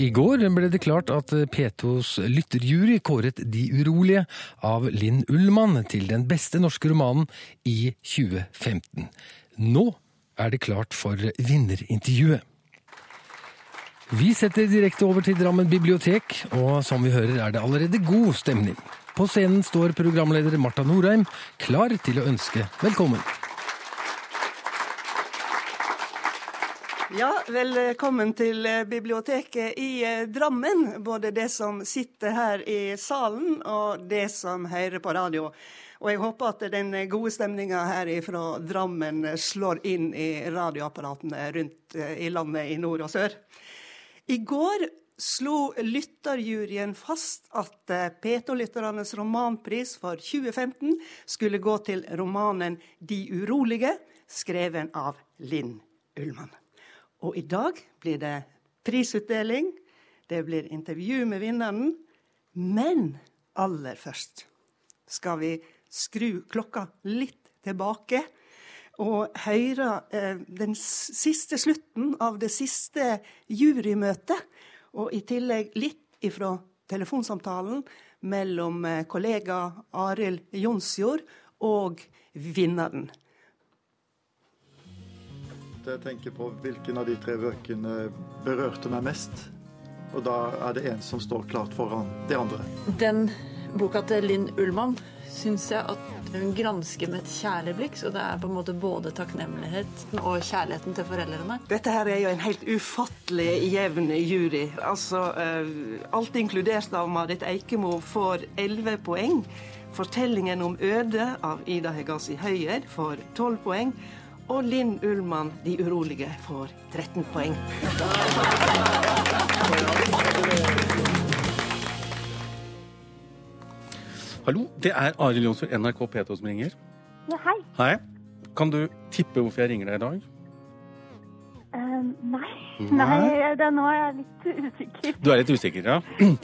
I går ble det klart at P2s lytterjury kåret De urolige av Linn Ullmann til den beste norske romanen i 2015. Nå er det klart for vinnerintervjuet. Vi setter direkte over til Drammen bibliotek, og som vi hører er det allerede god stemning. På scenen står programleder Marta Norheim klar til å ønske velkommen. Ja, velkommen til eh, biblioteket i eh, Drammen. Både det som sitter her i salen, og det som hører på radio. Og jeg håper at den gode stemninga her fra Drammen slår inn i radioapparatene rundt eh, i landet i nord og sør. I går slo lytterjuryen fast at P2-lytternes romanpris for 2015 skulle gå til romanen De urolige, skreven av Linn Ullmann. Og i dag blir det prisutdeling, det blir intervju med vinneren. Men aller først skal vi skru klokka litt tilbake og høre eh, den siste slutten av det siste jurymøtet. Og i tillegg litt ifra telefonsamtalen mellom eh, kollega Arild Jonsjord og vinneren jeg tenker på hvilken av de tre bøkene berørte meg mest. Og da er det en som står klart foran de andre. Den boka til Linn Ullmann syns jeg at hun gransker med et kjærlig blikk. Så det er på en måte både takknemligheten og kjærligheten til foreldrene. Dette her er jo en helt ufattelig jevn jury. Altså, uh, alt inkludert av Marit Eikemo får elleve poeng. Fortellingen om Øde av Ida Hegassi Høyer får tolv poeng. Og Linn Ullmann, De urolige, får 13 poeng. Hallo, det er Arild Jonsrud, NRK P2 som ringer. Ja, hei. Hei. Kan du tippe hvorfor jeg ringer deg i dag? Uh, nei. Nei, det, nå jeg er litt usikker. Du er litt usikker, ja?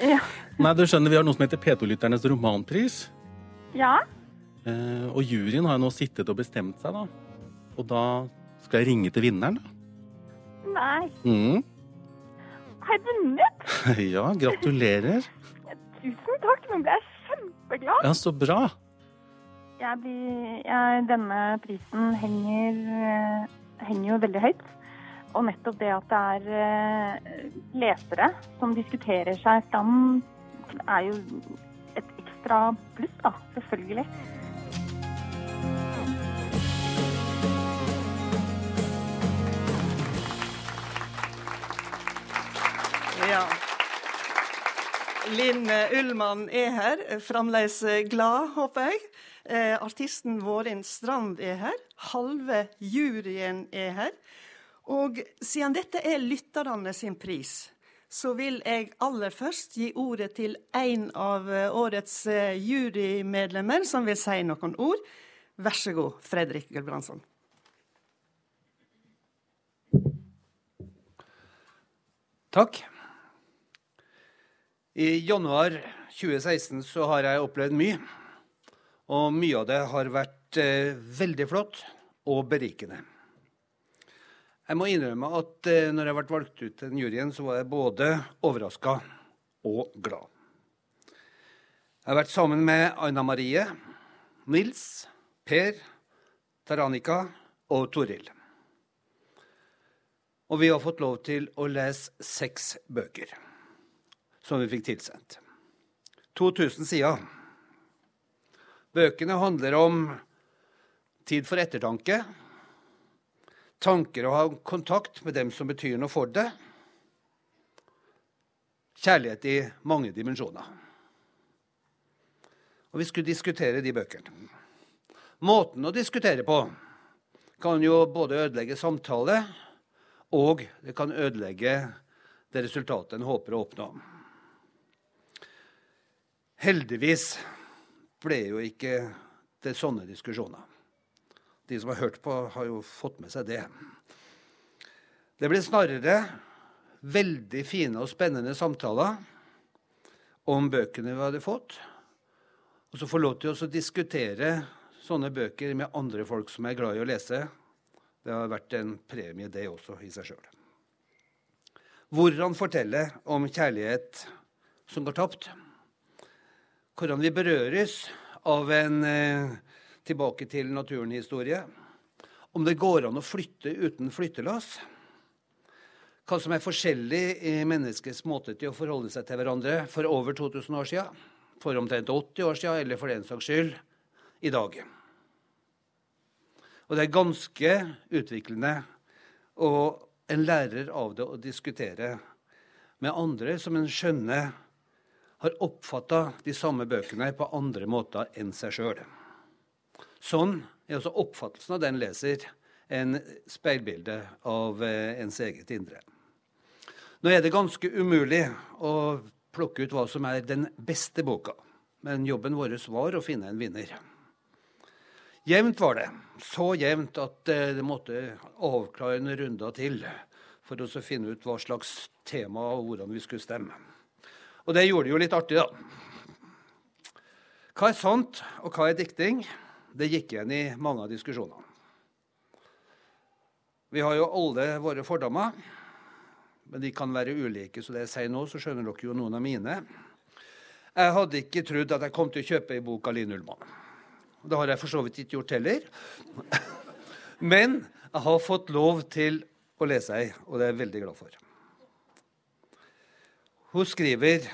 ja. Nei, du skjønner, vi har noe som heter P2-lytternes romanpris. Ja. Uh, og juryen har jo nå sittet og bestemt seg, da. Og da skal jeg ringe til vinneren, da. Nei. Mm. Har jeg vunnet? ja, gratulerer. Tusen takk. Nå ble jeg kjempeglad. Ja, så bra. Jeg blir, jeg, denne prisen henger, henger, jo veldig høyt. Og nettopp det at det er uh, lesere som diskuterer seg fram, er jo et ekstra pluss, da. Selvfølgelig. Ja. Linn Ullmann er her, fremdeles glad, håper jeg. Eh, artisten Vårin Strand er her. Halve juryen er her. Og siden dette er lytterne sin pris, så vil jeg aller først gi ordet til en av årets eh, jurymedlemmer som vil si noen ord. Vær så god, Fredrik Gulbrandsson. Takk. I januar 2016 så har jeg opplevd mye. Og mye av det har vært eh, veldig flott og berikende. Jeg må innrømme at eh, når jeg ble valgt ut til den juryen, så var jeg både overraska og glad. Jeg har vært sammen med Anna Marie, Nils, Per, Taranika og Toril. Og vi har fått lov til å lese seks bøker som vi fikk tilsendt. 2000 sider. Bøkene handler om tid for ettertanke, tanker å ha kontakt med dem som betyr noe for det, kjærlighet i mange dimensjoner. Og vi skulle diskutere de bøkene. Måten å diskutere på kan jo både ødelegge samtale, og det kan ødelegge det resultatet en håper å oppnå. Heldigvis ble jo ikke det sånne diskusjoner. De som har hørt på, har jo fått med seg det. Det ble snarere veldig fine og spennende samtaler om bøkene vi hadde fått. Og så få lov til å diskutere sånne bøker med andre folk som er glad i å lese. Det har vært en premie, det også, i seg sjøl. hvor han forteller om kjærlighet som går tapt. Hvordan vi berøres av en eh, tilbake til naturen-historie. Om det går an å flytte uten flyttelass. Hva som er forskjellig i menneskets måte til å forholde seg til hverandre for over 2000 år siden, for omtrent 80 år siden, eller for den saks skyld i dag. Og det er ganske utviklende og en lærer av det å diskutere med andre som en skjønner har oppfatta de samme bøkene på andre måter enn seg sjøl. Sånn er også oppfattelsen av den leser en speilbilde av eh, ens eget indre. Nå er det ganske umulig å plukke ut hva som er den beste boka, men jobben vår var å finne en vinner. Jevnt var det. Så jevnt at eh, det måtte avklare en runde til for å finne ut hva slags tema og hvordan vi skulle stemme. Og det gjorde det jo litt artig, da. Hva er sant, og hva er dikting? Det gikk igjen i mange av diskusjonene. Vi har jo alle våre fordommer, men de kan være ulike. Så det jeg sier nå, så skjønner dere jo noen av mine. Jeg hadde ikke trodd at jeg kom til å kjøpe ei bok av Line Ullmann. Det har jeg for så vidt ikke gjort heller. Men jeg har fått lov til å lese ei, og det er jeg veldig glad for. Hun skriver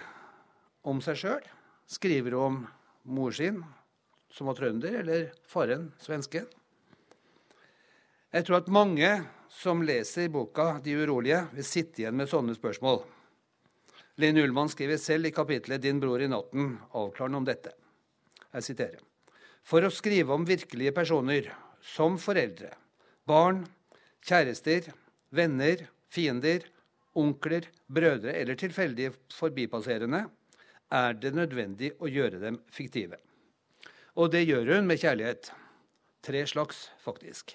om seg sjøl. Skriver om mor sin, som var trønder, eller faren, svenske. Jeg tror at mange som leser boka 'De urolige', vil sitte igjen med sånne spørsmål. Linn Ullmann skriver selv i kapitlet 'Din bror i natten' avklarende om dette. Jeg siterer for å skrive om virkelige personer, som foreldre, barn, kjærester, venner, fiender, onkler, brødre eller tilfeldige forbipasserende, er det nødvendig å gjøre dem fiktive. Og det gjør hun med kjærlighet. Tre slags, faktisk.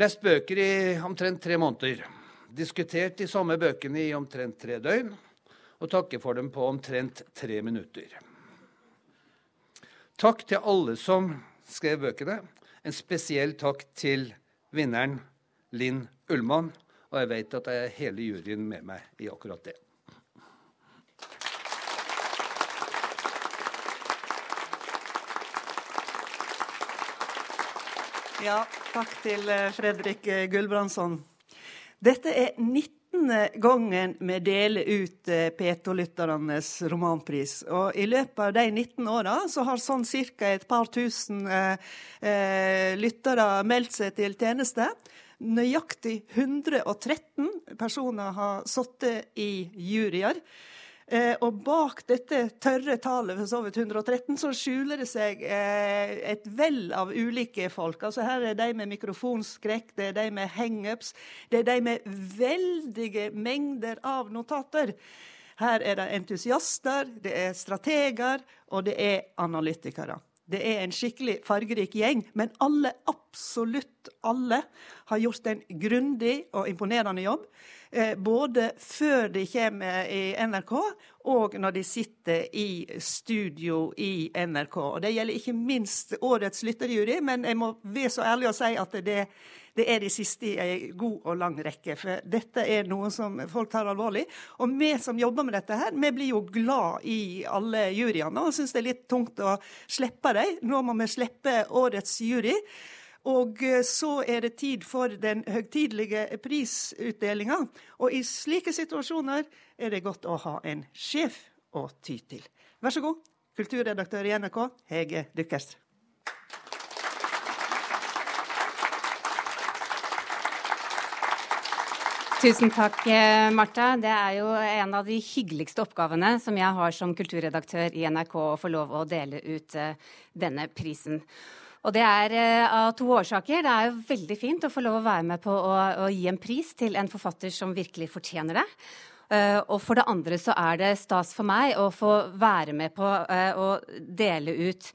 Lest bøker i omtrent tre måneder. Diskutert de samme bøkene i omtrent tre døgn. Og takke for dem på omtrent tre minutter. Takk til alle som skrev bøkene. En spesiell takk til vinneren Linn Ullmann. Og jeg vet at jeg har hele juryen med meg i akkurat det. Ja, takk til eh, Fredrik Gulbrandsson. Dette er 19 gangen vi deler ut eh, P2-lytternes romanpris. Og i løpet av de 19 åra så har sånn ca. et par tusen eh, eh, lyttere meldt seg til tjeneste. Nøyaktig 113 personer har sittet i juryer. Eh, og bak dette tørre tallet for så vidt 113, så skjuler det seg eh, et vell av ulike folk. Altså Her er de med mikrofonskrekk, det er de med hangups, det er de med veldige mengder av notater. Her er det entusiaster, det er strateger, og det er analytikere. Det er en skikkelig fargerik gjeng, men alle, absolutt alle, har gjort en grundig og imponerende jobb. Eh, både før de kommer i NRK, og når de sitter i studio i NRK. Og Det gjelder ikke minst årets lytterjury, men jeg må være så ærlig å si at det, det er de siste i ei god og lang rekke. For dette er noe som folk tar alvorlig. Og vi som jobber med dette her, vi blir jo glad i alle juryene og syns det er litt tungt å slippe dem. Nå må vi slippe årets jury. Og eh, så er det tid for den høytidelige prisutdelinga. Og i slike situasjoner er det godt å ha en sjef å ty til. Vær så god, kulturredaktør i NRK, Hege Dykkers. Tusen takk, eh, Marta. Det er jo en av de hyggeligste oppgavene som jeg har som kulturredaktør i NRK, å få lov å dele ut eh, denne prisen. Og det er uh, av to årsaker. Det er jo veldig fint å få lov å være med på å, å gi en pris til en forfatter som virkelig fortjener det. Uh, og for det andre så er det stas for meg å få være med på uh, å dele ut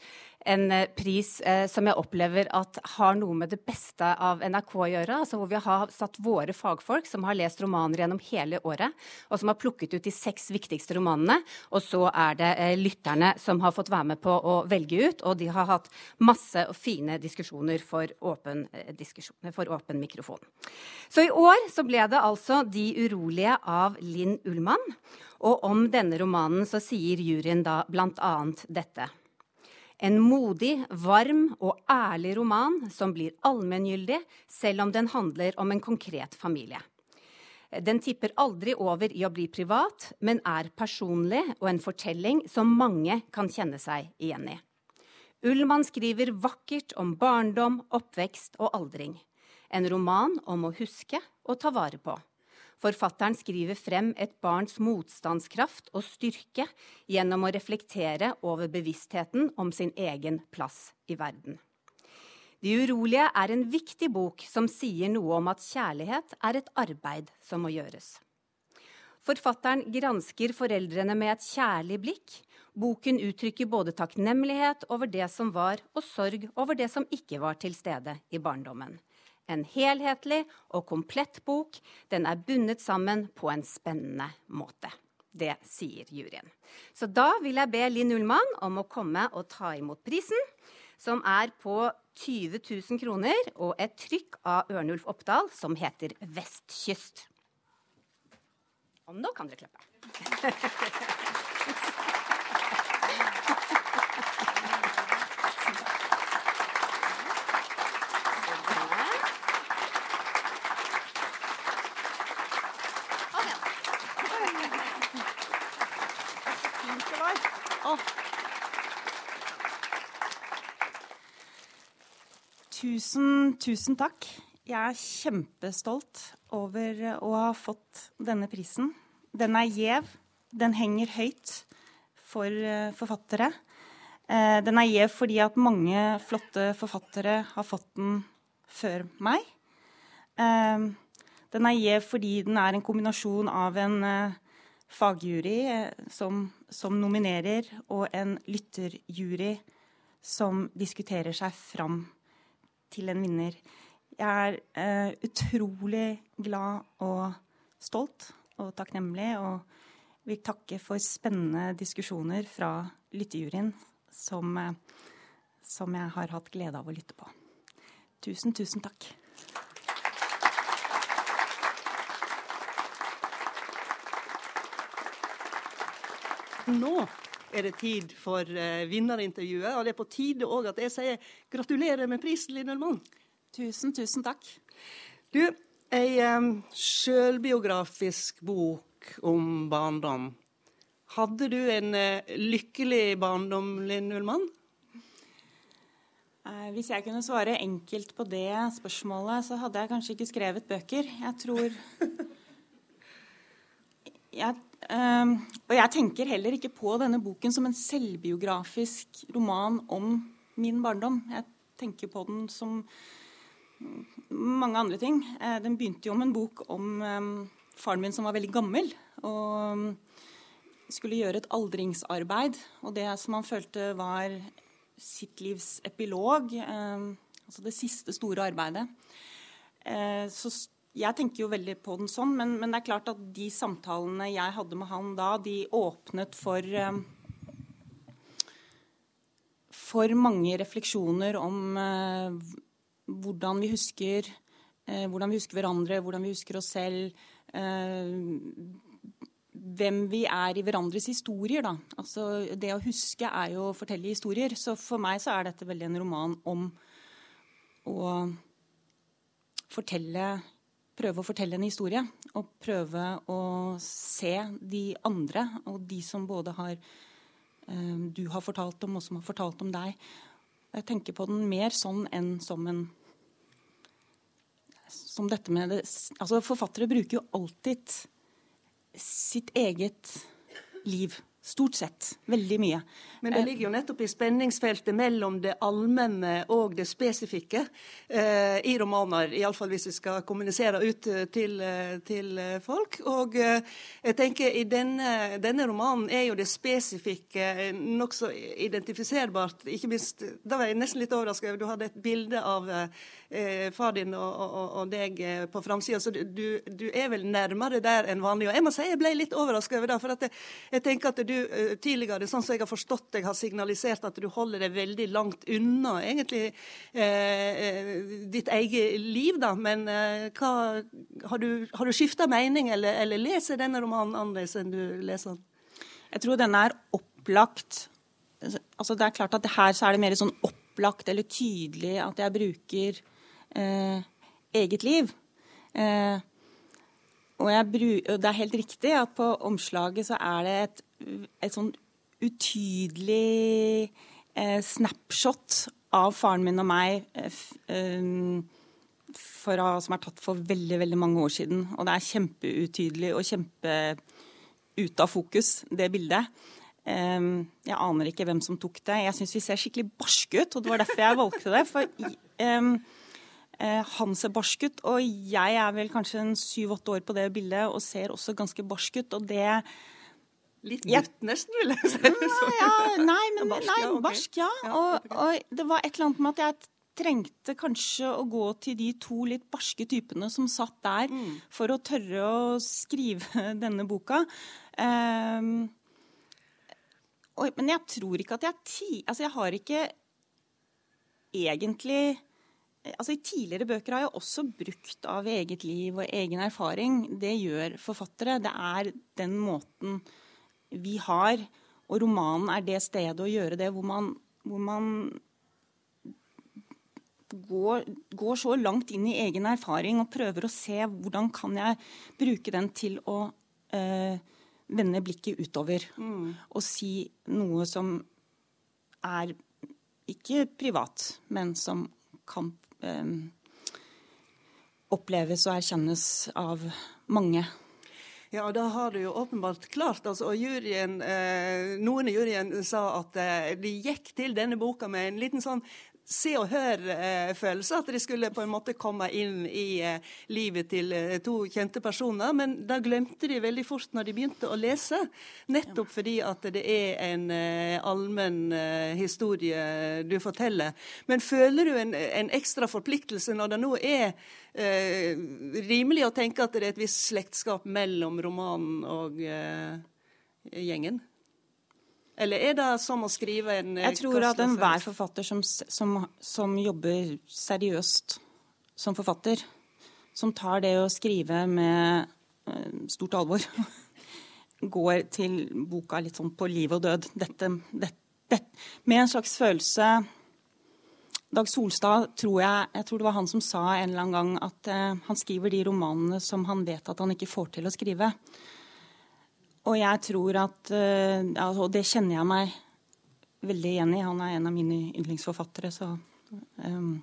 en eh, pris eh, som jeg opplever at har noe med det beste av NRK å gjøre. altså Hvor vi har satt våre fagfolk, som har lest romaner gjennom hele året, og som har plukket ut de seks viktigste romanene. Og så er det eh, lytterne som har fått være med på å velge ut, og de har hatt masse og fine diskusjoner for åpen, eh, diskusjon, for åpen mikrofon. Så i år så ble det altså De urolige av Linn Ullmann. Og om denne romanen så sier juryen da bl.a. dette. En modig, varm og ærlig roman som blir allmenngyldig, selv om den handler om en konkret familie. Den tipper aldri over i å bli privat, men er personlig og en fortelling som mange kan kjenne seg igjen i. Ullmann skriver vakkert om barndom, oppvekst og aldring. En roman om å huske og ta vare på. Forfatteren skriver frem et barns motstandskraft og styrke gjennom å reflektere over bevisstheten om sin egen plass i verden. De urolige er en viktig bok som sier noe om at kjærlighet er et arbeid som må gjøres. Forfatteren gransker foreldrene med et kjærlig blikk. Boken uttrykker både takknemlighet over det som var, og sorg over det som ikke var til stede i barndommen. En helhetlig og komplett bok. Den er bundet sammen på en spennende måte. Det sier juryen. Så da vil jeg be Linn Ullmann om å komme og ta imot prisen, som er på 20 000 kroner og et trykk av Ørnulf Oppdal som heter 'Vestkyst'. Og nå kan dere klappe. Tusen, tusen takk. Jeg er kjempestolt over å ha fått denne prisen. Den er gjev. Den henger høyt for eh, forfattere. Eh, den er gjev fordi at mange flotte forfattere har fått den før meg. Eh, den er gjev fordi den er en kombinasjon av en fagjury som, som nominerer, og en lytterjury som diskuterer seg fram til en vinner. Jeg er uh, utrolig glad og stolt og takknemlig og vil takke for spennende diskusjoner fra lyttejuryen som, uh, som jeg har hatt glede av å lytte på. Tusen, tusen takk. Nå er det tid for uh, vinnerintervjuet. Og det er på tide òg at jeg sier gratulerer med prisen, Linn Ølmann. Tusen, tusen takk. Du, ei um, sjølbiografisk bok om barndom. Hadde du en uh, lykkelig barndom, Linn Ullmann? Uh, hvis jeg kunne svare enkelt på det spørsmålet, så hadde jeg kanskje ikke skrevet bøker. Jeg tror jeg og jeg tenker heller ikke på denne boken som en selvbiografisk roman om min barndom. Jeg tenker på den som mange andre ting. Uh, den begynte jo om en bok om um, faren min som var veldig gammel. Og um, skulle gjøre et aldringsarbeid. Og det som han følte var sitt livs epilog, altså det siste store arbeidet. Uh, så jeg tenker jo veldig på den sånn, men, men, det er klart at de samtalene jeg hadde med han da, de åpnet for um, for mange refleksjoner om uh, hvordan vi husker uh, hvordan vi husker hverandre, hvordan vi husker oss selv. Uh, hvem vi er i hverandres historier. Da. Altså, det å huske er jo å fortelle historier. Så for meg så er dette veldig en roman om å fortelle prøve å fortelle en historie. Og prøve å se de andre, og de som både har eh, du har fortalt om, og som har fortalt om deg. Jeg tenker på den mer sånn enn som en som dette med det, altså Forfattere bruker jo alltid sitt eget liv Stort sett. Veldig mye. Men det ligger jo nettopp i spenningsfeltet mellom det allmenne og det spesifikke eh, i romaner. Iallfall hvis vi skal kommunisere ut til, til folk. Og eh, jeg tenker i denne, denne, romanen er jo det spesifikke nokså identifiserbart. Ikke minst, Da var jeg nesten litt overraska over du hadde et bilde av eh, far din og, og, og deg på framsida, så du, du, er vel nærmere der enn vanlig. Og jeg må si jeg ble litt overraska over det. for jeg, jeg tenker at du uh, tidligere, sånn som jeg har forstått deg, har signalisert at du holder deg veldig langt unna egentlig eh, ditt eget liv, da. Men eh, hva, har du, har du skifta mening, eller, eller, leser denne romanen annerledes enn du leser den? Jeg tror denne er opplagt altså Det er klart at her så er det mer sånn opplagt eller tydelig at jeg bruker eget liv. Eh, og, og, det er helt riktig at på omslaget så er det et, et sånn utydelig eh, snapshot av faren min og meg eh, eh for, som er tatt for veldig veldig mange år siden. Og det er kjempeutydelig og kjempe ute av fokus, det bildet. Eh, jeg aner ikke hvem som tok det. Jeg syns vi ser skikkelig barske ut, og det var derfor jeg valgte det. For eh, han ser barsk ut, og jeg er vel kanskje en syv-åtte år på det bildet og ser også ganske barsk ut. og det... Litt gutt, nesten, vil jeg si. Nei, ja, nei, men, barsk, nei, barsk, ja. Og, og, det var et eller annet med at jeg trengte kanskje å gå til de to litt barske typene som satt der, mm. for å tørre å skrive denne boka. Um, og, men jeg tror ikke at jeg ti... Altså, jeg har ikke egentlig altså I tidligere bøker har jeg også brukt av eget liv og egen erfaring. Det gjør forfattere. Det er den måten vi har. Og romanen er det stedet å gjøre det hvor man, hvor man går, går, så langt inn i egen erfaring og prøver å se hvordan kan jeg bruke den til å øh, vende blikket utover. Mm. Og si noe som er ikke privat, men som kan oppleves og erkjennes av mange. Ja, og da har du jo åpenbart klart. altså, og juryen, eh, Noen i juryen sa at eh, de gikk til denne boka med en liten sånn se og hør-følelse. At de skulle på en måte komme inn i eh, livet til eh, to kjente personer. Men da glemte de veldig fort når de begynte å lese. Nettopp fordi at det er en eh, allmenn historie du forteller. Men føler du en, en ekstra forpliktelse når det nå er eh, rimelig å tenke at det er et visst slektskap mellom romanen og eh, gjengen? Eller er det som å skrive en Jeg tror at enhver forfatter som, som, som, jobber seriøst som forfatter, som tar det å skrive med uh, stort alvor, går til boka litt sånn på liv og død. Dette, dette, dette. med en slags følelse Dag Solstad, tror jeg, jeg tror det var han som sa en eller annen gang at uh, han skriver de romanene som han vet at han ikke får til å skrive. Og jeg tror at uh, Og det kjenner jeg meg veldig igjen i. Han er en av mine yndlingsforfattere. Så, um,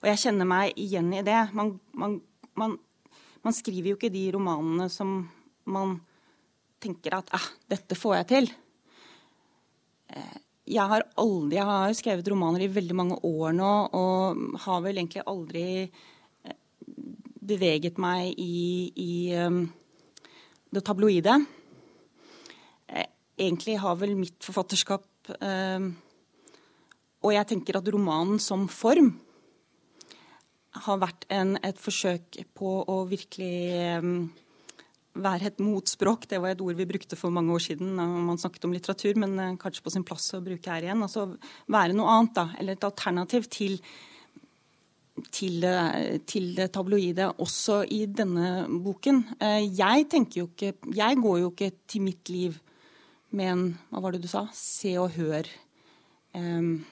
og jeg kjenner meg igjen i det. Man, man, man, man, skriver jo ikke de romanene som man tenker at eh, dette får jeg til. Eh, jeg har aldri, jeg har skrevet romaner i veldig mange år nå, og har vel egentlig aldri eh, beveget meg i, i um, det tabloide egentlig har vel mitt forfatterskap eh, Og jeg tenker at romanen som form har vært en, et forsøk på å virkelig eh, være et motspråk. Det var et ord vi brukte for mange år siden når man snakket om litteratur, men eh, kanskje på sin plass å bruke her igjen. Altså være noe annet, da. Eller et alternativ til til til det, tabloide også i denne boken. Eh, jeg tenker jo ikke Jeg går jo ikke til mitt liv med en Hva var det du sa? Se og hør. Um,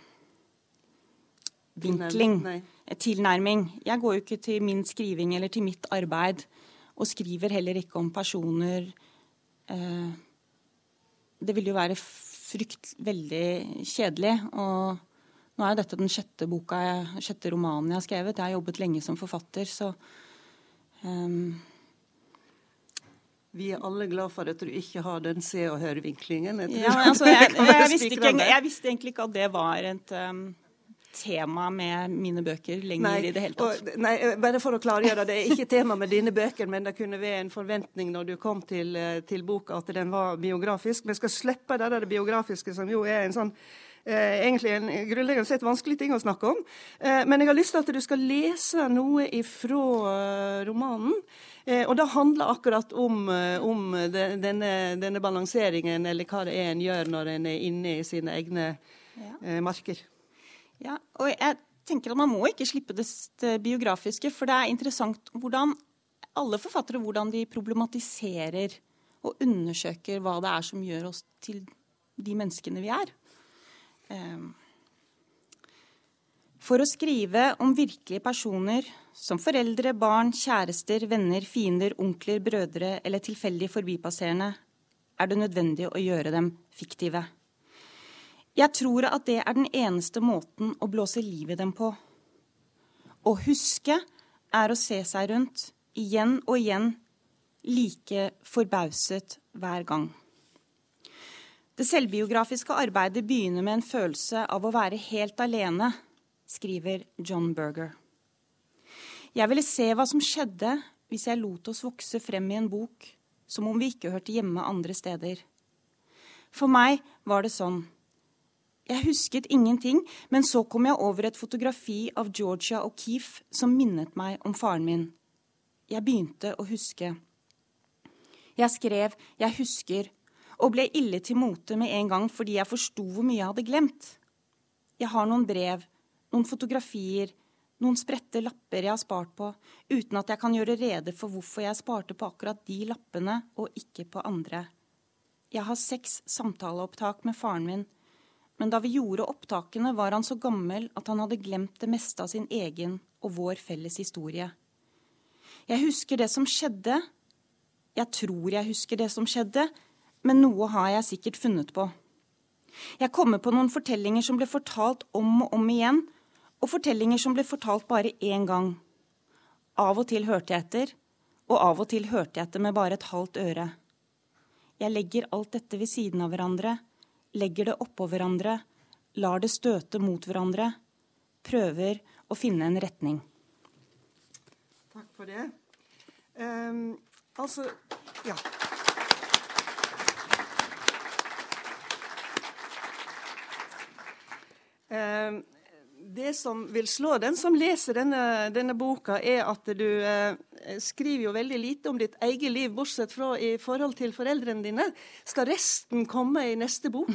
vinkling. Tilnærming. Jeg går jo ikke til min skriving eller til mitt arbeid og skriver heller ikke om personer eh, Det vil jo være frykt veldig kjedelig. Og nå er jo dette den sjette boka, sjette romanen jeg har skrevet. Jeg har jobbet lenge som forfatter, så um, Vi er alle glad for at du ikke har den se og hør-vinklingen. Ja, altså, jeg, jeg, jeg, visste jeg, visste egentlig ikke at det var et um, tema med mine bøker lenger nei, i det hele tatt. Og, nei, bare for å klargjøre, det er ikke tema med dine bøker, men det kunne være en forventning når du kom til, eh, til boka at den var biografisk. Vi skal slippe det der biografiske, som jo er en sånn eh, egentlig en grunnleggende sett vanskelig ting å snakke om. Eh, men jeg har lyst til at du skal lese noe ifra eh, romanen. Eh, og det handler akkurat om, eh, om denne, denne, balanseringen, eller hva det er en gjør når en er inne i sine egne ja. Eh, marker. Ja, og jeg tenker at Man må ikke slippe det biografiske, for det er interessant hvordan alle forfattere hvordan de problematiserer og undersøker hva det er som gjør oss til de menneskene vi er. Um, for å skrive om virkelige personer som foreldre, barn, kjærester, venner, fiender, onkler, brødre eller tilfeldig forbipasserende, er det nødvendig å gjøre dem fiktive. Jeg tror at det er den eneste måten å blåse liv i dem på. Å huske er å se seg rundt, igjen og igjen, like forbauset hver gang. Det selvbiografiske arbeidet begynner med en følelse av å være helt alene skriver John Berger. Jeg ville se hva som skjedde hvis jeg lot oss vokse frem i en bok som om vi ikke hørte hjemme andre steder. For meg var det sånn. Jeg husket ingenting, men så kom jeg over et fotografi av Georgia O'Keefe som minnet meg om faren min. Jeg begynte å huske. Jeg skrev 'Jeg husker' og ble ille til mote med en gang fordi jeg forsto hvor mye jeg hadde glemt. Jeg har noen brev noen fotografier, noen spredte lapper jeg har spart på, uten at jeg kan gjøre rede for hvorfor jeg sparte på akkurat de lappene og ikke på andre. Jeg har seks samtaleopptak med faren min, men da vi gjorde opptakene, var han så gammel at han hadde glemt det meste av sin egen og vår felles historie. Jeg husker det som skjedde. Jeg tror jeg husker det som skjedde, men noe har jeg sikkert funnet på. Jeg kommer på noen fortellinger som ble fortalt om og om igjen, og fortellinger som ble fortalt bare én gang. Av og til hørte jeg etter, og av og til hørte jeg etter med bare et halvt øre. Jeg legger alt dette ved siden av hverandre, legger det oppå hverandre, lar det støte mot hverandre, prøver å finne en retning. Takk for det. Um, altså Ja. Det som vil slå den som leser denne, denne boka, er at du eh, skriver jo veldig lite om ditt eget liv, bortsett fra i forhold til foreldrene dine. Skal resten komme i neste bok?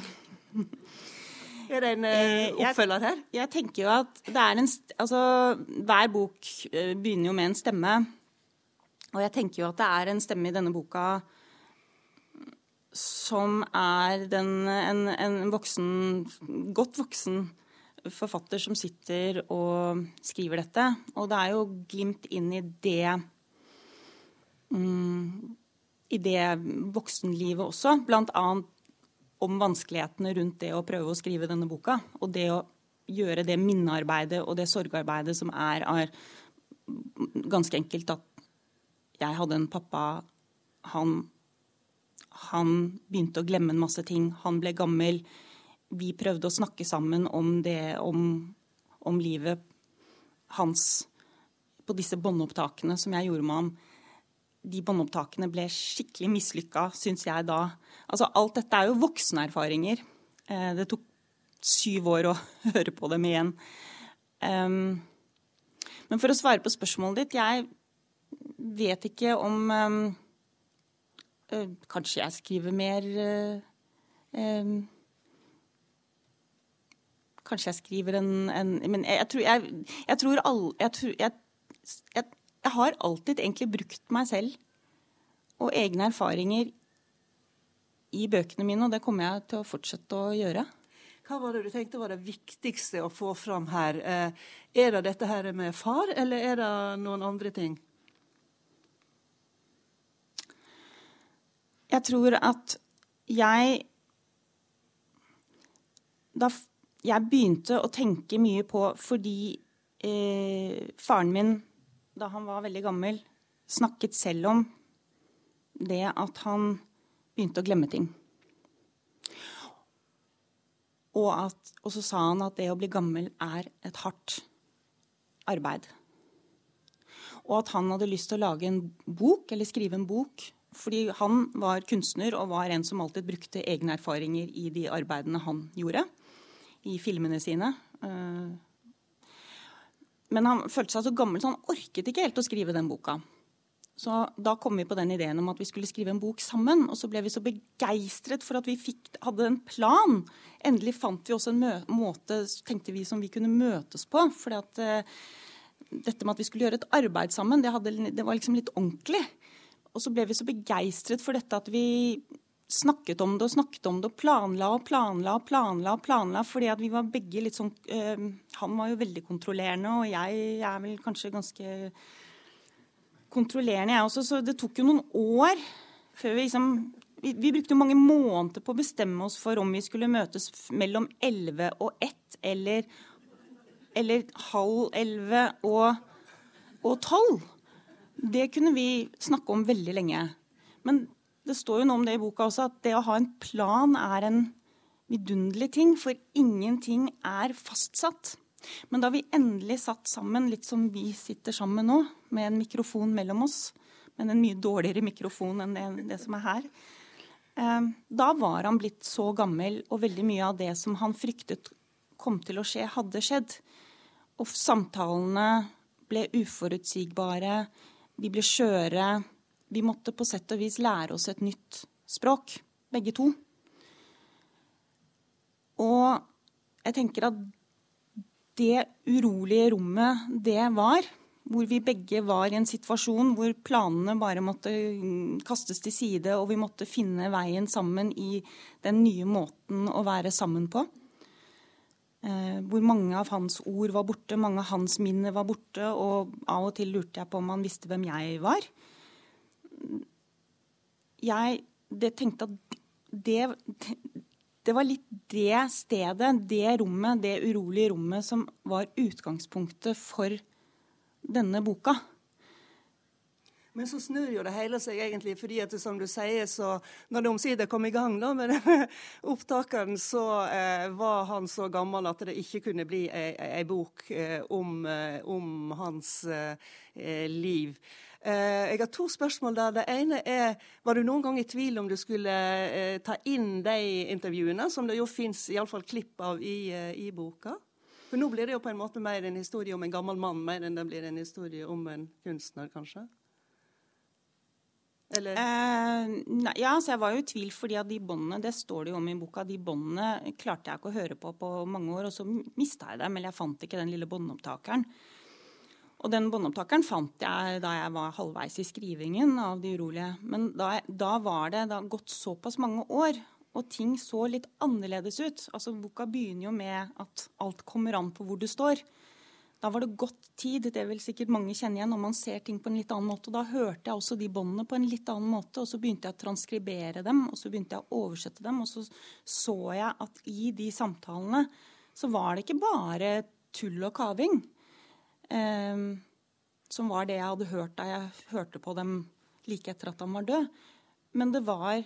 Er det en eh, eh oppfølger her? Jeg, jeg, tenker jo at det er en Altså, hver bok begynner jo med en stemme. Og jeg tenker jo at det er en stemme i denne boka som er den, en, en voksen, godt voksen forfatter som sitter og skriver dette. Og det er jo glimt inn i det um, I det voksenlivet også. Blant annet om vanskelighetene rundt det å prøve å skrive denne boka. Og det å gjøre det minnearbeidet og det sorgarbeidet som er, er ganske enkelt at jeg hadde en pappa han, han begynte å glemme en masse ting. Han ble gammel vi prøvde å snakke sammen om det, om, om livet hans på disse båndopptakene som jeg gjorde med ham. De båndopptakene ble skikkelig mislykka, syns jeg da. Altså, alt dette er jo voksenerfaringer. Eh, det tok syv år å høre på dem igjen. Um, men for å svare på spørsmålet ditt Jeg vet ikke om um, uh, Kanskje jeg skriver mer uh, um, Kanskje jeg skriver en, en Men jeg, jeg, tror, jeg, jeg tror all, jeg, jeg, har alltid egentlig brukt meg selv og egne erfaringer i bøkene mine, og det kommer jeg til å fortsette å gjøre. Hva var det du tenkte var det viktigste å få fram her? Eh, er det dette her med far, eller er det noen andre ting? Jeg tror at jeg Da jeg begynte å tenke mye på fordi eh, faren min, da han var veldig gammel, snakket selv om det at han begynte å glemme ting. Og, at, og så sa han at det å bli gammel er et hardt arbeid. Og at han hadde lyst til å lage en bok, eller skrive en bok, fordi han var kunstner og var en som alltid brukte egne erfaringer i de arbeidene han gjorde, i filmene sine. Eh, men han følte seg så gammel, så han orket ikke helt å skrive den boka. Så da kom vi på den ideen om at vi skulle skrive en bok sammen. Og så ble vi så begeistret for at vi fikk, hadde en plan. Endelig fant vi også en måte tenkte vi som vi kunne møtes på. For uh, dette med at vi skulle gjøre et arbeid sammen, det, hadde, det var liksom litt ordentlig. Og så ble vi så begeistret for dette at vi snakket om det og snakket om det og planla og planla og planla. og planla, Fordi at vi var begge litt sånn øh, Han var jo veldig kontrollerende, og jeg er vel kanskje ganske kontrollerende, jeg også. Så det tok jo noen år før vi liksom vi, vi, brukte mange måneder på å bestemme oss for om vi skulle møtes mellom 11 og 1 eller, eller halv 11 og, og 12. Det kunne vi snakke om veldig lenge. Men det står jo noe om det i boka også, at det å ha en plan er en vidunderlig ting, for ingenting er fastsatt. Men da vi endelig satt sammen, litt som vi sitter sammen nå, med en mikrofon mellom oss, men en mye dårligere mikrofon enn det, det som er her, eh, da var han blitt så gammel, og veldig mye av det som han fryktet kom til å skje, hadde skjedd. Og samtalene ble uforutsigbare, de ble skjøre. Vi måtte på sett og vis lære oss et nytt språk, begge to. Og jeg tenker at det urolige rommet det var, hvor vi begge var i en situasjon hvor planene bare måtte kastes til side, og vi måtte finne veien sammen i den nye måten å være sammen på. Eh, hvor mange av hans ord var borte, mange av hans minner var borte, og av og til lurte jeg på om han visste hvem jeg var. Jeg det tenkte at det, det var litt det stedet, det rommet, det urolige rommet, som var utgangspunktet for denne boka. Men så snur jo det hele seg egentlig, fordi at som du sier, så når det omsider kom i gang da, med opptakeren, så eh, var han så gammel at det ikke kunne bli ei, ei bok eh, om, eh, om, hans eh, liv. Eh, jeg har to spørsmål der. Det ene er Var du noen gang i tvil om du skulle eh, ta inn de intervjuene, som det jo fins klipp av i, eh, i, boka? For nå blir det jo på en måte mer en historie om en gammel mann, mer enn det blir en historie om en kunstner, kanskje? Eller? Eh, nei, ja, så jeg var jo i tvil, fordi at de båndene, det står det jo om i boka, de båndene klarte jeg ikke å høre på på mange år, og så mista jeg dem, eller jeg fant ikke den lille båndopptakeren. Og den båndopptakeren fant jeg da jeg var halvveis i skrivingen av De urolige. Men da, da var det da gått såpass mange år, og ting så litt annerledes ut. Altså Boka begynner jo med at alt kommer an på hvor du står. Da var det godt tid, det vil sikkert mange kjenne igjen, når man ser ting på en litt annen måte. Da hørte jeg også de båndene på en litt annen måte, og så begynte jeg å transkribere dem, og så begynte jeg å oversette dem, og så så jeg at i de samtalene så var det ikke bare tull og kaving. Eh, som var det jeg hadde hørt da jeg hørte på dem like etter at han var død. Men det var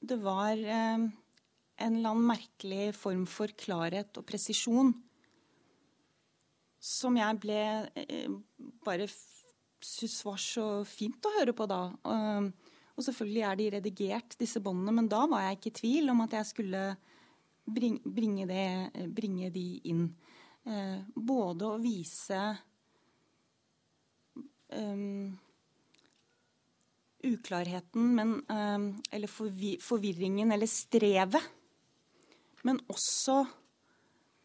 Det var eh, en eller annen merkelig form for klarhet og presisjon som jeg ble eh, bare syntes var så fint å høre på da. Og, og selvfølgelig er de redigert, disse båndene, men da var jeg ikke i tvil om at jeg skulle bringe, det, bringe de inn. Eh, både å vise um, uklarheten, men, um, eller forvi forvirringen, eller strevet. Men også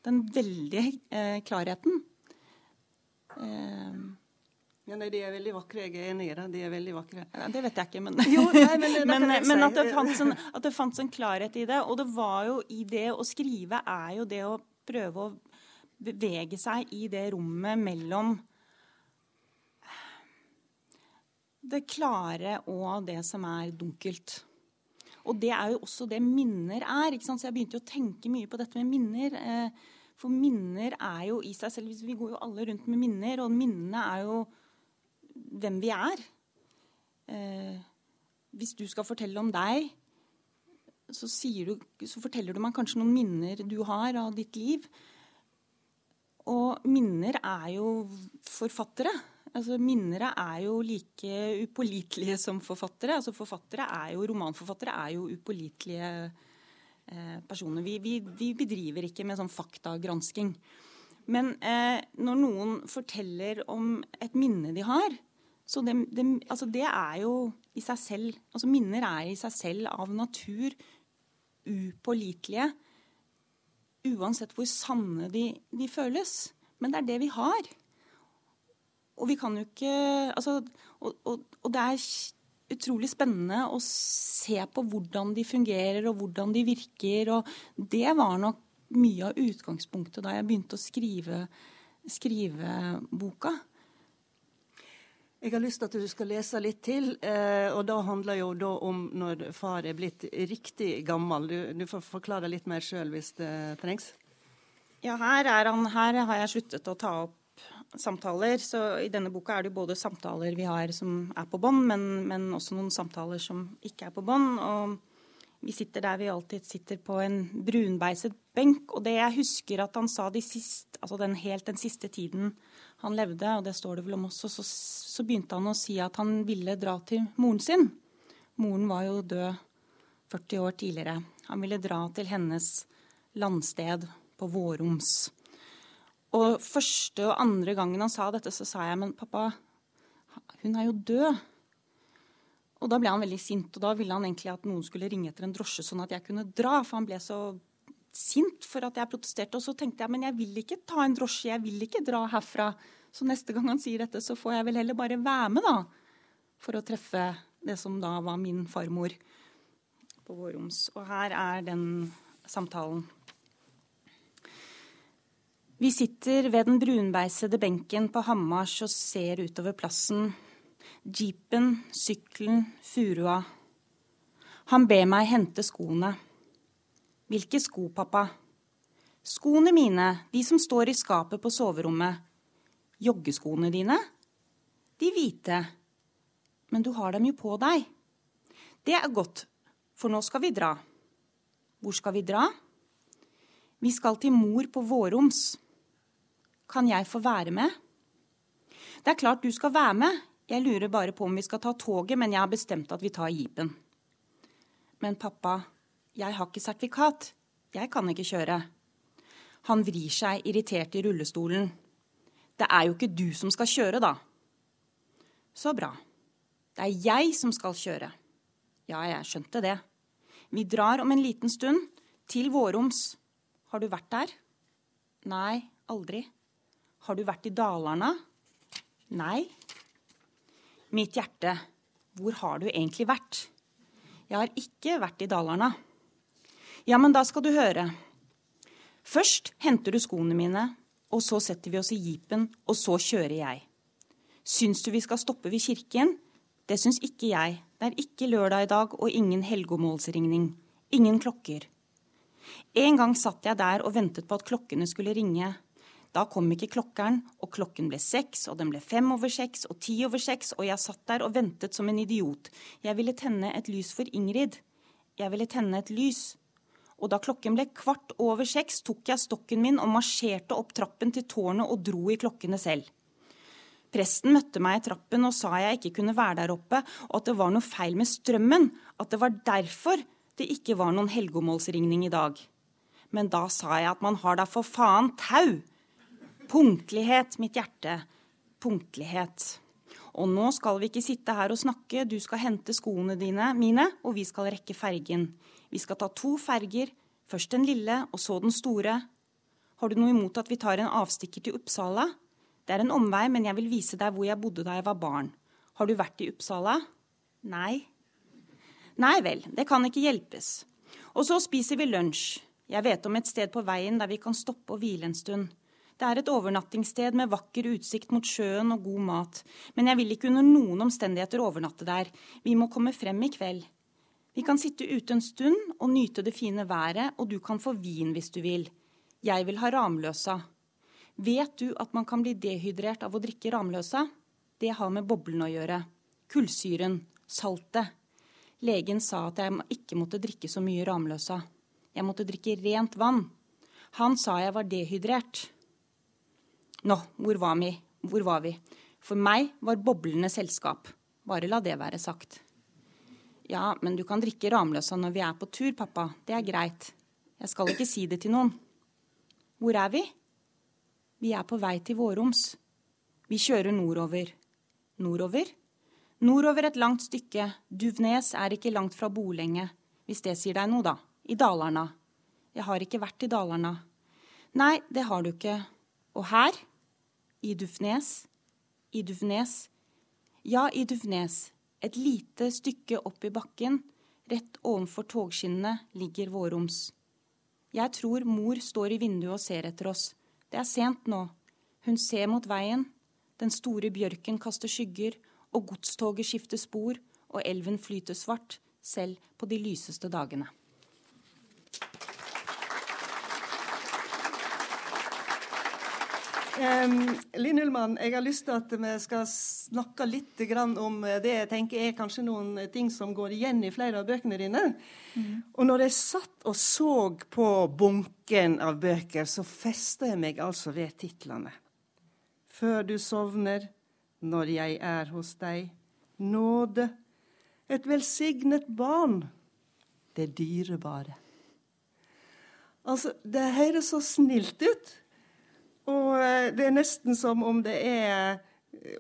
den veldige eh, klarheten. Um, ja, nei, De er veldig vakre, jeg er enig i det. De er veldig vakre. Ja, det vet jeg ikke, men, jo, nei, men, men, men at, det en, at, det fantes en, klarhet i det. Og det var jo i det å skrive er jo det å prøve å bevege seg i det rommet mellom det klare og det som er dunkelt. Og det er jo også det minner er. ikke sant? Så jeg begynte å tenke mye på dette med minner. Eh, for minner er jo i seg selv Vi går jo alle rundt med minner, og minnene er jo hvem vi er. eh, Hvis du skal fortelle om deg, så, du, så, forteller du meg kanskje noen minner du har av ditt liv. Og minner er jo forfattere. Altså, Minnere er jo like upålitelige som forfattere. Altså, forfattere er jo, Romanforfattere er jo upålitelige eh, personer. Vi, vi, vi, bedriver ikke med sånn faktagransking. Men eh, når noen forteller om et minne de har, så det, det, altså det er jo i seg selv altså Minner er i seg selv av natur upålitelige. Uansett hvor sanne de, de, føles. Men det er det vi har. Og vi kan jo ikke altså, og, og, og, det er utrolig spennende å se på hvordan de fungerer og hvordan de virker. Og det var nok mye av utgangspunktet da jeg begynte å skrive, skrive boka. Jeg har lyst til at du skal lese litt til. Eh, og da handler jo da om når far er blitt riktig gammel. Du, du får forklare litt mer sjøl hvis det trengs. Ja, her, han, her, har jeg sluttet å ta opp samtaler. Så i denne boka er det jo både samtaler vi har som er på bånd, men, men, også noen samtaler som ikke er på bånd. Og vi sitter der vi alltid sitter på en brunbeiset benk. Og det jeg husker at han sa de sist, altså den, helt den siste tiden han levde, og det står det vel om også, så, så begynte han å si at han ville dra til moren sin. Moren var jo død 40 år tidligere. Han ville dra til hennes landsted på Våroms. Og første og andre gangen han sa dette, så sa jeg, men pappa, hun er jo død. Og da ble han veldig sint, og da ville han egentlig at noen skulle ringe etter en drosje, sånn at jeg kunne dra, for han ble så sint for at jeg protesterte. Og så tenkte jeg men jeg vil ikke ta en drosje, jeg vil ikke dra herfra. Så neste gang han sier dette, så får jeg vel heller bare være med, da. For å treffe det som da var min farmor på Våroms. Og her er den samtalen. Vi sitter ved den brunbeisede benken på Hamars og ser utover plassen. Jeepen, sykkelen, furua. Han ber meg hente skoene. Hvilke sko, pappa? Skoene mine, de som står i skapet på soverommet. Joggeskoene dine? De hvite. Men du har dem jo på deg. Det er godt, for nå skal vi dra. Hvor skal vi dra? Vi skal til mor på Våroms. Kan jeg få være med? Det er klart du skal være med. Jeg lurer bare på om vi skal ta toget, men jeg har bestemt at vi tar jeepen. Men pappa, jeg har ikke sertifikat. Jeg kan ikke kjøre. Han vrir seg irritert i rullestolen. Det er jo ikke du som skal kjøre, da. Så bra. Det er jeg som skal kjøre. Ja, jeg skjønte det. Vi drar om en liten stund. Til Våroms. Har du vært der? Nei, aldri. Har du vært i Dalarna? Nei. Mitt hjerte, hvor har du egentlig vært? Jeg har ikke vært i Dalarna. Ja, men da skal du høre. Først henter du skoene mine, og så setter vi oss i jeepen, og så kjører jeg. Syns du vi skal stoppe ved kirken? Det syns ikke jeg. Det er ikke lørdag i dag og ingen helgemålsringning. Ingen klokker. En gang satt jeg der og ventet på at klokkene skulle ringe. Da kom ikke klokkeren, og klokken ble seks, og den ble fem over seks og ti over seks, og jeg satt der og ventet som en idiot. Jeg ville tenne et lys for Ingrid. Jeg ville tenne et lys og da klokken ble kvart over seks, tok jeg stokken min og marsjerte opp trappen til tårnet og dro i klokkene selv. Presten møtte meg i trappen og sa jeg ikke kunne være der oppe, og at det var noe feil med strømmen, at det var derfor det ikke var noen helgemålsringning i dag. Men da sa jeg at man har da for faen tau! Punktlighet, mitt hjerte. Punktlighet. Og nå skal vi ikke sitte her og snakke, du skal hente skoene dine, mine, og vi skal rekke fergen. Vi skal ta to ferger, først den lille og så den store. Har du noe imot at vi tar en avstikker til Uppsala? Det er en omvei, men jeg vil vise deg hvor jeg bodde da jeg var barn. Har du vært i Uppsala? Nei. Nei vel, det kan ikke hjelpes. Og så spiser vi lunsj. Jeg vet om et sted på veien der vi kan stoppe og hvile en stund. Det er et overnattingssted med vakker utsikt mot sjøen og god mat. Men jeg vil ikke under noen omstendigheter overnatte der. Vi må komme frem i kveld. Vi kan sitte ute en stund og nyte det fine været, og du kan få vin hvis du vil. Jeg vil ha Ramløsa. Vet du at man kan bli dehydrert av å drikke Ramløsa? Det har med boblen å gjøre. Kullsyren. saltet. Legen sa at jeg ikke måtte drikke så mye Ramløsa. Jeg måtte drikke rent vann. Han sa jeg var dehydrert. Nå, hvor var vi? Hvor var vi? For meg var boblene selskap. Bare la det være sagt. Ja, men du kan drikke Ramløsa når vi er på tur, pappa. Det er greit. Jeg skal ikke si det til noen. Hvor er vi? Vi er på vei til Våroms. Vi kjører nordover. Nordover? Nordover et langt stykke. Duvnes er ikke langt fra Bolenge. Hvis det sier deg noe, da. I Dalarna. Jeg har ikke vært i Dalarna. Nei, det har du ikke. Og her? I Dufnes? I Dufnes? Ja, i Dufnes. Et lite stykke opp i bakken, rett ovenfor togskinnene, ligger Våroms. Jeg tror mor står i vinduet og ser etter oss. Det er sent nå. Hun ser mot veien. Den store bjørken kaster skygger, og godstoget skifter spor, og elven flyter svart, selv på de lyseste dagene. Um, Linn Ullmann, jeg har lyst til at vi skal snakke litt om det jeg tenker er kanskje noen ting som går igjen i flere av bøkene dine. Mm. Og når jeg satt og så på bunken av bøker, så festa jeg meg altså ved titlene. Før du sovner, når jeg er hos deg, nåde, et velsignet barn, det dyrebare. Altså, det høres så snilt ut. Og eh, det er nesten som om det er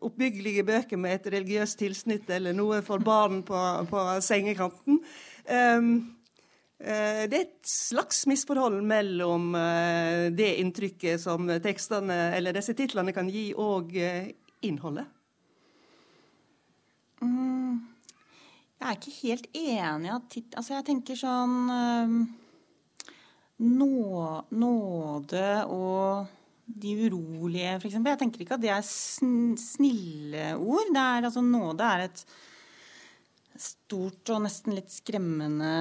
oppbyggelige bøker med et religiøst tilsnitt eller noe for barn på, på sengekanten. Um, det er et slags misforhold mellom det inntrykket som tekstene, eller disse titlene kan gi, og innholdet. Mm, jeg er ikke helt enig at. Altså, jeg tenker sånn um, nå, Nåde og de urolige, f.eks. Jeg tenker ikke at det er snille ord. Det er, altså, nåde er et stort og nesten litt skremmende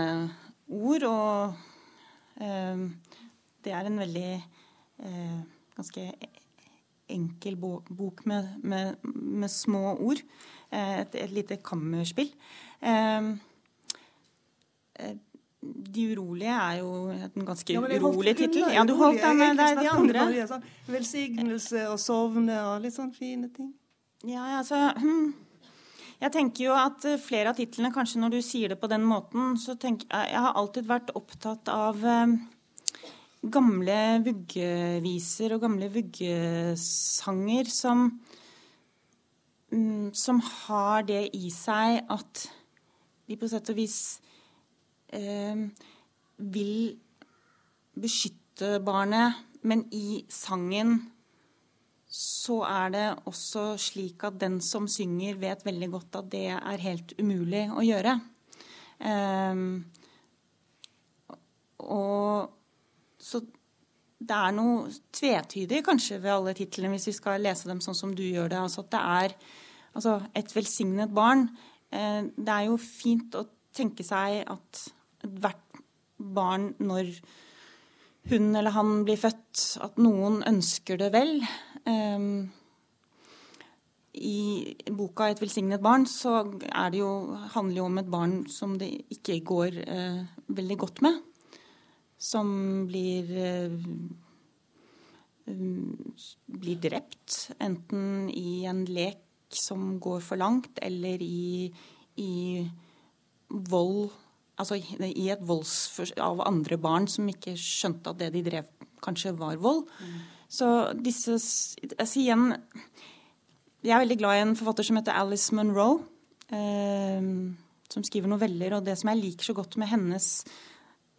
ord. Og eh, det er en veldig eh, ganske enkel bok med, med, med små ord. Eh, et, et, lite kammerspill. Eh, eh, de urolige er jo en ganske ja, urolig tittel. Ja, du holdt den med er de andre. Sånn. Velsignelse og sovne og litt sånn fine ting. Ja, altså hmm. Jeg tenker jo at eh, flere av titlene, kanskje når du sier det på den måten, så tenker jeg Jeg har alltid vært opptatt av um, gamle vuggeviser og gamle vuggesanger som um, Som har det i seg at de på sett og vis eh, vil beskytte barnet, men i sangen så er det også slik at den som synger, vet veldig godt at det er helt umulig å gjøre. Eh, og så det er noe tvetydig kanskje ved alle titlene, hvis vi skal lese dem sånn som du gjør det. Altså at det er altså et velsignet barn. Eh, det er jo fint å tenke seg at hvert barn når hun eller han blir født, at noen ønsker det vel. Um, I boka 'Et velsignet barn' så det jo, handler det jo om et barn som det ikke går uh, veldig godt med. Som blir uh, blir drept, enten i en lek som går for langt, eller i, i vold altså, i et volds av andre barn som ikke skjønte at det de drev, kanskje var vold. Mm. Så disse altså igjen, Jeg er veldig glad i en forfatter som heter Alice Munro, eh, som skriver noveller. Og det som jeg liker så godt med hennes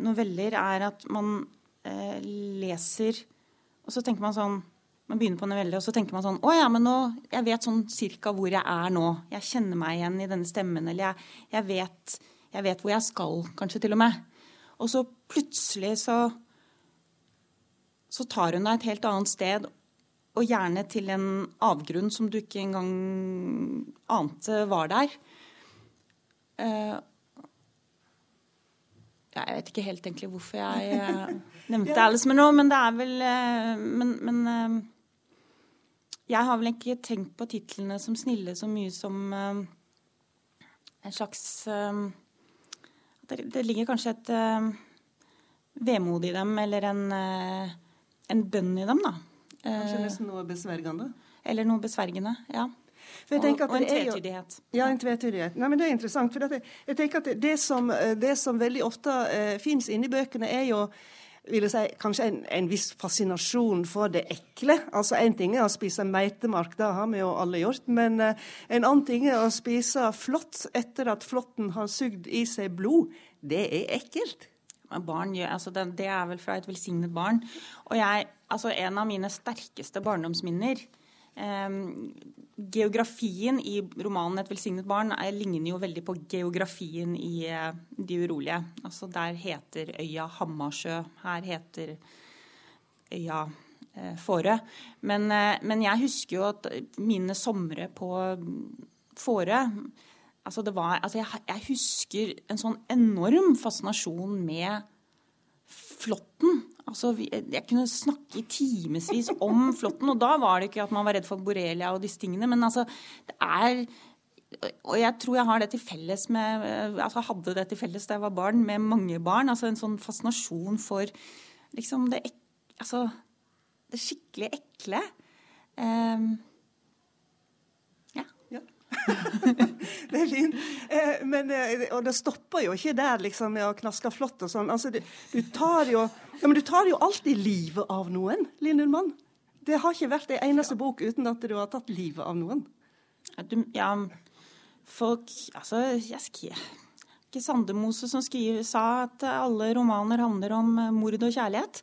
noveller, er at man eh, leser Og så tenker man sånn man begynner på novelle, og så tenker man sånn Å ja, men nå Jeg vet sånn cirka hvor jeg er nå. Jeg kjenner meg igjen i denne stemmen. Eller jeg, jeg vet jeg vet hvor jeg skal, kanskje til og med. Og så plutselig så så tar hun deg et helt annet sted, og gjerne til en avgrunn som du ikke engang ante var der. Uh, jeg vet ikke helt egentlig hvorfor jeg uh, nevnte Alice med noe, men det er vel uh, Men, men jeg har vel ikke tenkt på titlene som snille så mye som en slags det, det, ligger kanskje et uh, vemod i dem, eller en, uh, en bønn i dem, da. Kanskje nesten noe besvergende? Eller noe besvergende, ja. Og, og, en tvetydighet. Ja, en tvetydighet. Nei, men Det er interessant. for jeg, jeg tenker at Det som, det som veldig ofte uh, fins inni bøkene, er jo vil jeg si, kanskje en, en, viss fascinasjon for det ekle. Altså En ting er å spise meitemark, det har vi jo alle gjort. Men uh, en annen ting er å spise flått etter at flåtten har sugd i seg blod. Det er ekkelt. Barn gjør, altså det, det, er vel fra et velsignet barn. Og jeg, altså En av mine sterkeste barndomsminner geografien i romanen 'Et velsignet barn' er, ligner jo veldig på geografien i uh, 'De urolige'. Altså Der heter øya Hammarsjø. Her heter øya uh, Fårö. Men, uh, men, jeg husker jo at mine somre på Fårö altså altså jeg, jeg husker en sånn enorm fascinasjon med flåtten. Altså, jeg kunne snakke i timevis om flåtten, og da var det ikke at man var redd for borrelia og disse tingene, men altså, det er og jeg tror jeg har det til felles med, altså hadde det til felles da jeg var barn, med mange barn. altså En sånn fascinasjon for liksom det, altså, det skikkelig ekle. Um, det er fint. Eh, men, eh, og det stopper jo ikke der liksom, med å knaske flott og sånn. Altså, du, du, tar jo, ja, du tar jo alltid livet av noen, Linn Ullmann. Det har ikke vært ei eneste bok uten at du har tatt livet av noen. Du, ja, folk Altså, jeg skriver ikke Sandemose som skriver, sa at alle romaner handler om eh, mord og kjærlighet.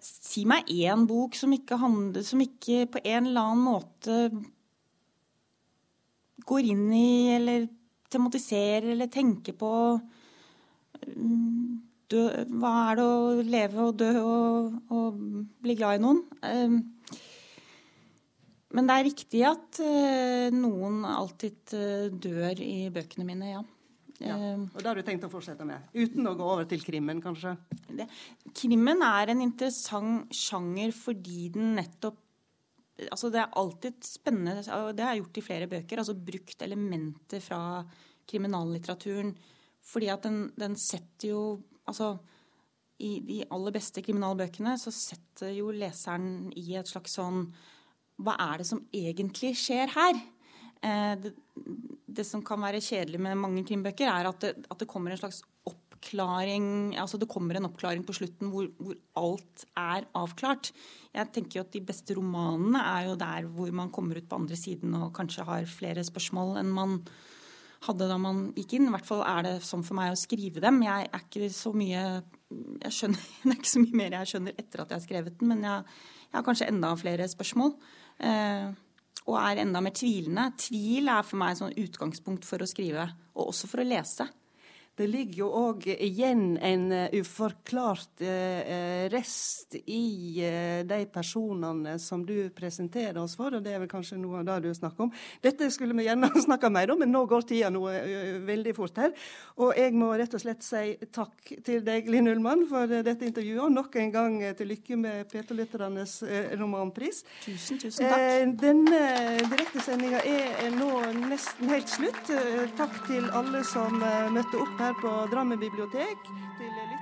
Si meg én bok som ikke, handler, som ikke på en eller annen måte går inn i eller tematiserer eller tenker på mm, dø, Hva er det å leve og dø og, og bli glad i noen? Ehm, men det er riktig at eh, noen alltid eh, dør i bøkene mine, ja. Ja, ehm, og Det har du tenkt å fortsette med, uten å gå over til krimmen, kanskje? Det, krimmen er en interessant sjanger fordi den nettopp altså Det er alltid spennende, og det har jeg gjort i flere bøker, altså brukt elementer fra kriminallitteraturen. Fordi at den, den setter jo Altså, i de aller beste kriminalbøkene så setter jo leseren i et slags sånn Hva er det som egentlig skjer her? Eh, det, det, som kan være kjedelig med mange krimbøker, er at det, at det kommer en slags oppklaring altså Det kommer en oppklaring på slutten hvor, hvor, alt er avklart. Jeg tenker jo at De beste romanene er jo der hvor man kommer ut på andre siden og kanskje har flere spørsmål enn man hadde da man gikk inn. I hvert fall er det sånn for meg å skrive dem. Jeg er ikke så mye jeg skjønner, Det er ikke så mye mer jeg skjønner etter at jeg har skrevet den, men jeg, jeg har kanskje enda flere spørsmål. Eh, og er enda mer tvilende. Tvil er for meg sånn utgangspunkt for å skrive, og også for å lese. Det ligger jo òg igjen en eh, uforklart eh, eh, rest i de personene som du presenterer oss for, og det er vel kanskje noe av det du snakker om. Dette skulle vi gjerne snakka mer om, men nå går tida noe veldig fort her. Og jeg må rett og slett si takk til deg, Linn Ullmann, for dette intervjuet. Og nok en gang til lykke med P2-lytternes romanpris. Tusen, tusen takk. Denne direktesendinga er nå nesten helt slutt. Takk til alle som møtte opp her her på Drammen bibliotek til.